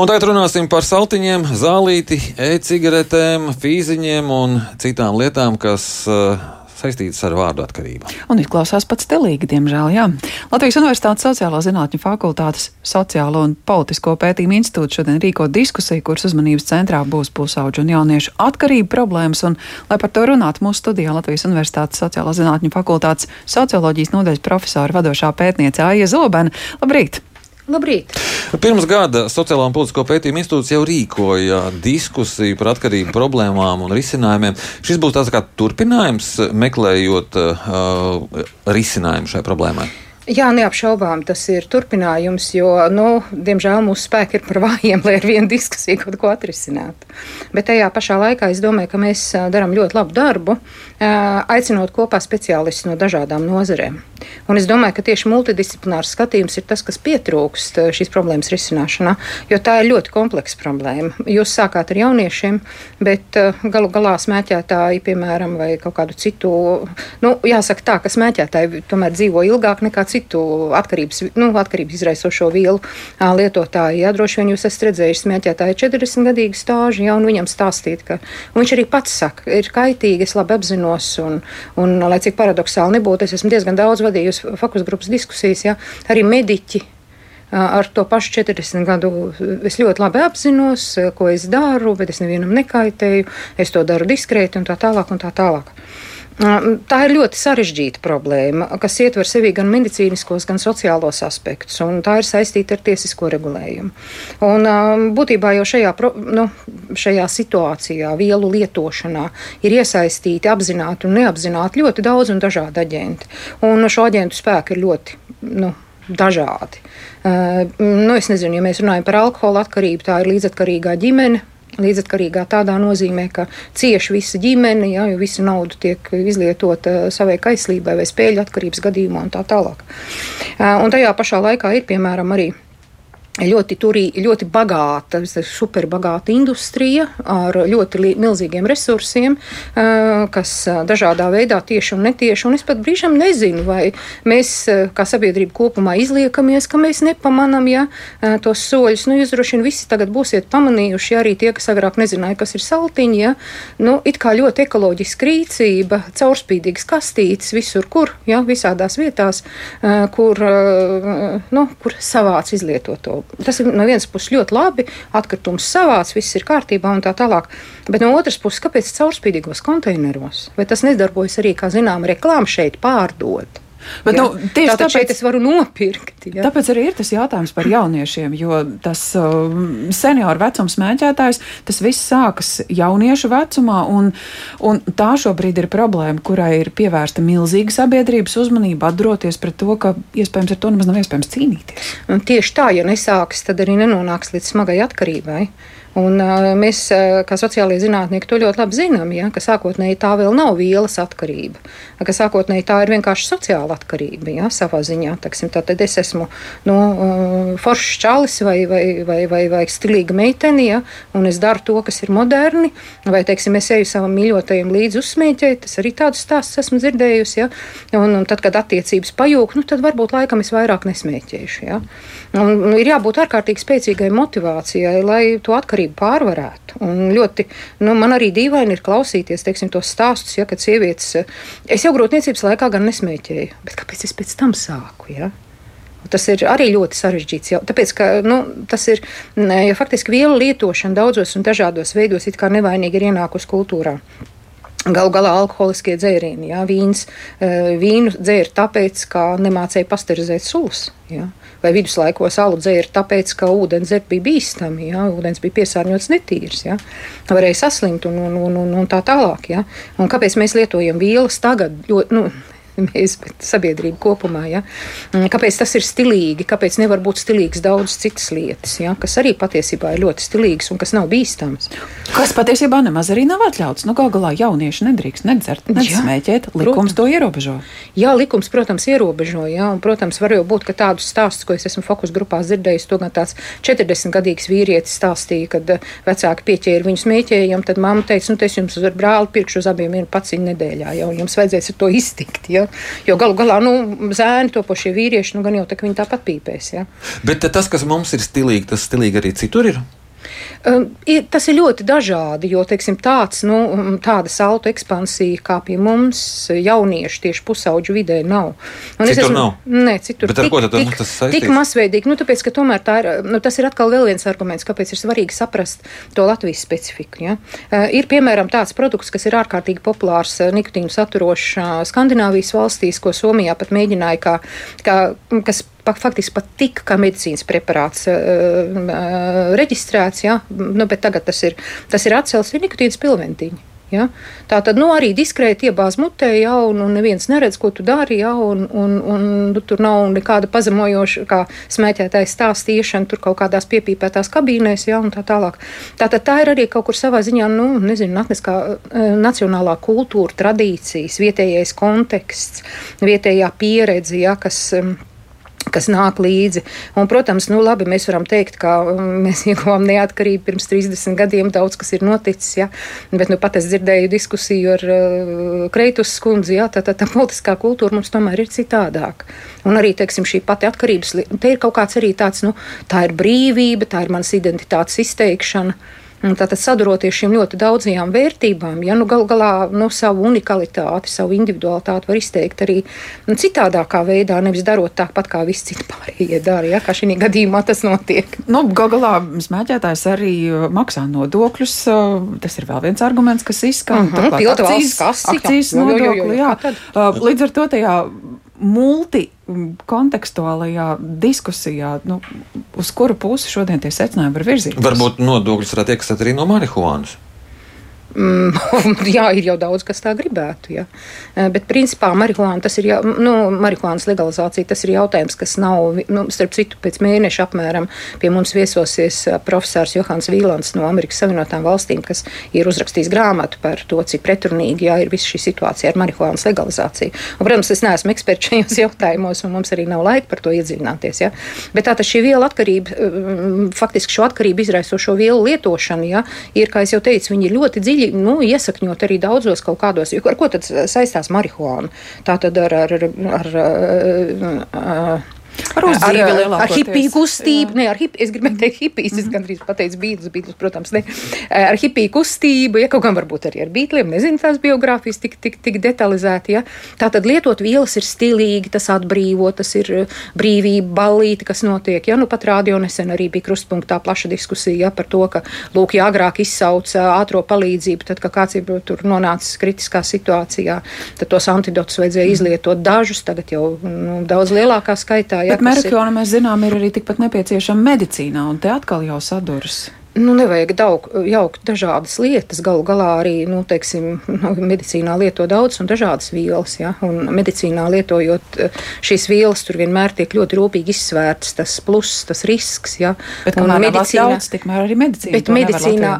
Un tagad runāsim par saltiņiem, zālīti, e-cigaretēm, fīziņiem un citām lietām, kas uh, saistītas ar vārdu atkarību. Un izklausās pats stilīgi, diemžēl. Jā. Latvijas Universitātes Sociālo zinātņu fakultātes Sociālo un politisko pētījumu institūts šodien rīko diskusiju, kuras uzmanības centrā būs pusauģu un jauniešu atkarību problēmas. Un, lai par to runātu, mūsu studijā Latvijas Universitātes Sociālo zinātņu fakultātes socioloģijas nodaļas profesora vadošā pētniece Aija Zobena. Labrīt! Labrīt! Pirms gada Sociālā un Politisko pētījumu institūts jau rīkoja diskusiju par atkarību problēmām un risinājumiem. Šis būs tāds kā turpinājums, meklējot uh, risinājumu šai problēmai. Jā, neapšaubām tas ir turpinājums, jo, nu, diemžēl mūsu spēki ir par vājiem, lai ar vienu diskusiju kaut ko atrisinātu. Bet tajā pašā laikā es domāju, ka mēs darām ļoti labu darbu, aicinot kopā speciālistus no dažādām nozarēm. Un es domāju, ka tieši multidisciplinārs skatījums ir tas, kas pietrūkst šīs problēmas risināšanā, jo tā ir ļoti kompleksa problēma. Jūs sākāt ar jauniešiem, bet galu galā smēķētāji, piemēram, vai kaut kādu citu, nu, jāsaka tā, ka smēķētāji tomēr dzīvo ilgāk nekā citu atkarības, nu, atkarības izraisošo vielu lietotāji. Jā, droši vien jūs esat redzējuši smēķētāju 40 gadīgu stāžu, jā, un viņam stāstīt, ka viņš arī pats saka, ir kaitīgi, es labi apzinos, un, un lai cik paradoxāli nebūtu, es esmu diezgan daudz vadījusi fokus grupas diskusijas, ja, arī mediķi. Ar to pašu 40 gadu es ļoti labi apzinos, ko es daru, bet es nevienam nekaitēju. Es to daru diskrēti un tā tālāk. Un tā tālāk. Tā ir ļoti sarežģīta problēma, kas ietver sevī gan medicīniskos, gan sociālos aspektus, un tā ir saistīta ar tiesisko regulējumu. Un, būtībā jau šajā, nu, šajā situācijā, vielu lietošanā, ir iesaistīti apzināti un neapzināti ļoti daudz un dažādi aģenti. Un šo aģentu spēku ir ļoti. Nu, dažādi. Uh, nu, es nezinu, ja mēs runājam par alkohola atkarību, tā ir līdzatkarīgā ģimene, Līdzatkarīgā tādā nozīmē, ka cieši visa ģimene, ja, jo visa nauda tiek izlietota savai kaislībai vai spēļu atkarības gadījumā un tā tālāk. Un tajā pašā laikā ir piemēram arī ļoti, turī, ļoti bagāta, superbagāta industrija ar ļoti milzīgiem resursiem, kas dažādā veidā tieši un netieši. Un es pat brīžam nezinu, vai mēs kā sabiedrība kopumā izliekamies, ka mēs nepamanām ja, tos soļus. Nu, jūs droši vien visi tagad būsiet pamanījuši, ja arī tie, kas agrāk nezināja, kas ir saltiņi, ja, nu, it kā ļoti ekoloģiska rīcība, caurspīdīgas kastītes visur, kur, ja, visādās vietās, kur, nu, kur savāc izlietoto tas ir no vienas puses ļoti labi, atkritums savāds, viss ir kārtībā un tā tālāk. Bet no otras puses, kāpēc caurspīdīgos konteineros? Vai tas nedarbojas arī, kā zinām, reklāma šeit pārdot? Bet, jā. nu, tieši tāpēc, tāpēc es varu nopirkt. Jā. Tāpēc arī ir tas jautājums par jauniešiem, jo tas uh, senioru vecums mēģētājs, tas viss sākas jauniešu vecumā, un, un tā šobrīd ir problēma, kurai ir pievērsta milzīga sabiedrības uzmanība, atdroties pret to, ka iespējams ar to nemaz nav iespējams cīnīties. Un tieši tā, ja nesāks, tad arī nenonāks līdz smagai atkarībai. Un, uh, mēs, kā sociālajie zinātnieki, to ļoti labi zinām, ja, ka sākotnēji tā vēl nav vielas atkarība, ka sākotnēji tā ir vienkārši sociāla atkarība. Ja, savā ziņā, teksim, tad es esmu nu, uh, foršs čalis vai, vai, vai, vai, vai stilīga meitene, ja, un es daru to, kas ir moderni, vai, teiksim, es eju savam mīļotajam līdzi uzsmēķēt, tas arī tādus stāstus esmu dzirdējusi, ja, un, un tad, kad attiecības pajūg, nu, tad varbūt laikam es vairāk nesmēķēšu. Ja. Un, un ir jābūt ārkārtīgi spēcīgai motivācijai, lai to atkarību pārvarētu. Un ļoti, nu, man arī dīvaini ir klausīties teiksim, tos stāstus, ja, kad sievietes, es jau grūtniecības laikā gan nesmēķēju, bet kāpēc es pēc tam sāku? Ja? Tas ir arī ļoti sarežģīts. Jau, tāpēc, ka nu, tas ir ja faktiski vielu lietošana daudzos un dažādos veidos, it kā nevainīgi ir ienākusi kultūrā. Galu galā alkoholiskie dzērieni, jā, vīns, eh, vīnu dzēra tāpēc, ka nemācīja pasterizēt sulas. Jā. Vai viduslaikos alu dzēra tāpēc, ka ūdens bija bīstami, jā, ūdens bija piesārņots netīrs, jā. varēja saslimt un, un, un, un, un tā tālāk. Jā. Un kāpēc mēs lietojam vielas tagad? Jo, nu, mēs, bet sabiedrība kopumā. Ja? Mm, kāpēc tas ir stilīgi? Kāpēc nevar būt stilīgs daudz citas lietas, ja? kas arī patiesībā ir ļoti stilīgas un kas nav bīstams? Kas patiesībā nemaz arī nav atļauts. Nu, Galu galā jaunieši nedrīkst nedzert, nesmēķēt. Likums protams. to ierobežo. Jā, likums, protams, ierobežo. Jā, un, protams, var jau būt, ka tādus stāstus, ko es esmu fokus grupās dzirdējis, to gan tāds 40-gadīgs vīrietis stāstīja, kad eh, vecāki pieķēra viņu smēķējam, tad mamma teica, nu, es jums ar brāli pirkšu uz abiem vienu paciņu nedēļā, jau jums vajadzēs ar to iztikt. Ja? Jo galu galā nu, zēni, topošie vīrieši, nu, gan jau tā, viņi tāpat pīpēs. Ja? Bet tas, kas mums ir stilīgi, tas stilīgi arī citur ir. Um, tas ir ļoti dažādi, jo teiksim, tāds, nu, um, tāda saltu ekspansija kā pie mums, jauniešu tieši pusauģu vidē nav. Un citur esmu, nav? Nē, citur Bet ar tik, ko tad tik, tas saistīts? Tik masveidīgi, nu, tāpēc, ka tomēr tā ir, nu, tas ir atkal vēl viens arguments, kāpēc ir svarīgi saprast to Latvijas specifiku. Ja? Uh, ir, piemēram, tāds produkts, kas ir ārkārtīgi populārs uh, nikotīnu saturošs uh, Skandināvijas valstīs, ko Somijā pat mēģināja, kā, kā, kas faktiski pat tika kā medicīnas preparāts uh, reģistrēts, ja? nu, bet tagad tas ir, tas ir atcelts, ir nikotīnas pilventiņi. Ja? Tā tad nu, arī diskrēti iebāz mutē, ja, un, un neviens neredz, ko tu dari, ja, un, un, un nu, tur nav nekāda pazemojoša, kā smēķētājs stāstīšana, tur kaut kādās piepīpētās kabīnēs, ja, un tā tālāk. Tā tad tā ir arī kaut kur savā ziņā, nu, nezinu, natniskā nacionālā kultūra, tradīcijas, vietējais konteksts, vietējā pieredze, ja, kas. Um, kas nāk līdzi. Un, protams, nu, labi, mēs varam teikt, ka um, mēs ieguvām neatkarību pirms 30 gadiem, daudz kas ir noticis, ja? bet nu, pat es dzirdēju diskusiju ar uh, Kreitus skundzi, ja? tā, tā, tā politiskā kultūra mums tomēr ir citādāka. Un arī, teiksim, šī pati atkarības, te ir kaut kāds arī tāds, nu, tā ir brīvība, tā ir manas identitātes izteikšana. Tātad saduroties šīm ļoti daudzajām vērtībām, ja nu gal galā nu, savu unikalitāti, savu individualitāti var izteikt arī nu, citādākā veidā, nevis darot tāpat, kā visi citi pārējie dara. Ja, kā šī gadījumā tas notiek. Nu, gal galā smēķētājs arī uh, maksā nodokļus. Uh, tas ir vēl viens arguments, kas izskan. Uh -huh, akcijas, akcijas nodokļu. Jā. Uh, līdz ar to tajā multikontekstuālajā diskusijā, nu, uz kuru pusi šodien tie secinājumi var virzīties? Varbūt nodokļus varētu iekasēt arī no marihuānas. Mm, jā, ir jau daudz, kas tā gribētu. Ja. Eh, bet, principā, marihuāna, tas ir, jau, nu, marihuānas legalizācija, tas ir jautājums, kas nav, nu, starp citu, pēc mēneša apmēram pie mums viesosies eh, profesors Johans Vīlants no Amerikas Savienotām valstīm, kas ir uzrakstījis grāmatu par to, cik pretrunīgi jā, ir visa šī situācija ar marihuānas legalizāciju. Un, protams, es neesmu eksperts šajos jautājumos, un mums arī nav laika par to iedziļināties. Ja. Bet tātad šī viela atkarība, mm, faktiski šo atkarību izraisošo vielu lietošana, ja, ir, kā jau teicu, viņi ir ļoti dziļi dziļi nu, iesakņot arī daudzos kaut kādos, ar ko tad saistās marihuāna? Tā tad ar. ar, ar, ar, ar, ar Ar, ar, ar hipiju kustību, ne ar hipiju, es gribēju teikt hipijas, es gandrīz pateicu bīdus, bīdus, protams, ne. Ar hipiju kustību, ja kaut gan varbūt arī ar bītliem, nezinu tās biogrāfijas tik, tik, tik detalizēti, ja. Tā tad lietot vielas ir stilīgi, tas atbrīvo, tas ir brīvība, ballīti, kas notiek, ja. Nu pat rādio nesen arī bija krustpunktā plaša diskusija, ja, par to, ka, lūk, ja agrāk izsauca ātro palīdzību, tad, ka kāds ir tur nonācis kritiskā situācijā, tad tos antidotus vajadzēja izlietot dažus, tagad jau nu, daudz lielākā skaitā. Ja, Bet Merkjona, mēs zinām, ir arī tikpat nepieciešama medicīnā, un te atkal jau saduras. Nu, nevajag daug, jaukt dažādas lietas. Galu galā arī nu, teiksim, nu, medicīnā lieto daudz un dažādas vielas. Ja? Un medicīnā lietojot eh, šīs vielas, tur vienmēr tiek ļoti rūpīgi izsvērts tas pluss, tas risks. Ja? Bet kā medicīnā, ļauts, tikmēr arī medicīna. Bet medicīnā,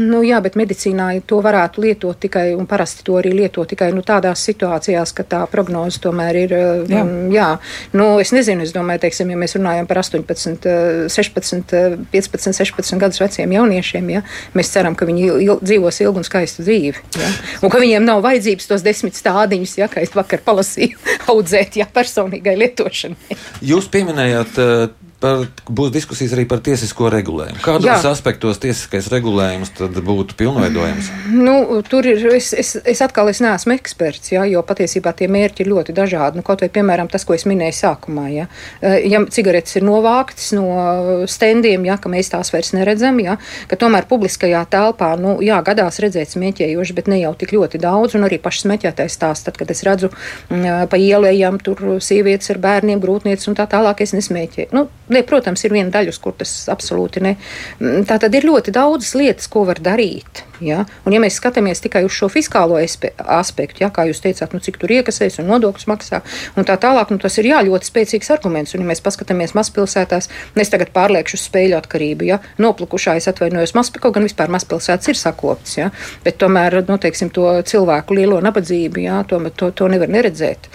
nu, jā, bet medicīnā to varētu lietot tikai, un parasti to arī lieto tikai nu, tādās situācijās, ka tā prognoze tomēr ir. Eh, jā, jā. Nu, es nezinu, es domāju, teiksim, ja mēs runājam par 18, 16, 15, 16 gadus veciem veciem jauniešiem, ja, mēs ceram, ka viņi il, dzīvos ilgu un skaistu dzīvi. Ja, un ka viņiem nav vajadzības tos desmit stādiņus, ja, kā es vakar palasīju, audzēt ja, personīgai lietošanai. Jūs pieminējāt uh, par, būs diskusijas arī par tiesisko regulējumu. Kādos Jā. aspektos tiesiskais regulējums būtu pilnveidojams? Nu, tur ir, es, es, es atkal es neesmu eksperts, ja, jo patiesībā tie mērķi ir ļoti dažādi. Nu, kaut vai, piemēram, tas, ko es minēju sākumā, ja, eh, ja cigaretes ir novāktas no stendiem, ja, ka mēs tās vairs neredzam, ja, ka tomēr publiskajā telpā, nu, jā, gadās redzēt smēķējoši, bet ne jau tik ļoti daudz, un arī pašs smēķētais tās, tad, kad es redzu mm, pa ielējām tur sievietes ar bērniem, grūtniecis un tā tālāk, es nesmēķēju. Nu, Ne, protams, ir viena daļa, kur tas absolūti ne. Mm, tā tad ir ļoti daudzas lietas, ko var darīt. Ja? Un, ja mēs skatāmies tikai uz šo fiskālo aspektu, ja? kā jūs teicāt, nu, cik tur iekasēs un nodokļus maksā, un tā tālāk, nu, tas ir jā, ļoti spēcīgs arguments. Un, ja mēs paskatāmies mazpilsētās, es tagad pārliekšu uz spēļu atkarību. Ja? Noplukušā es atvainojos, mazpilsētā, kaut gan vispār mazpilsētas ir sakoptas, ja? bet tomēr nu, to cilvēku lielo nabadzību, ja? to, to, to nevar neredzēt.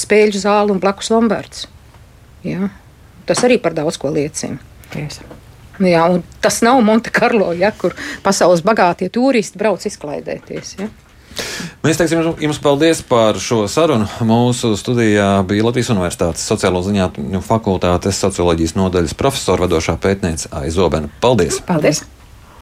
Spēļu zāle un blakus Lombards. Ja? Tas arī par daudz ko liecina. Tiesa. Jā, tas nav Monte Carlo, ja, kur pasaules bagātie turisti brauc izklaidēties. Ja. Mēs teiksim jums paldies par šo sarunu. Mūsu studijā bija Latvijas Universitātes sociālo zinātņu fakultātes socioloģijas nodaļas profesora vadošā pētniece Aizobena. Paldies! Paldies!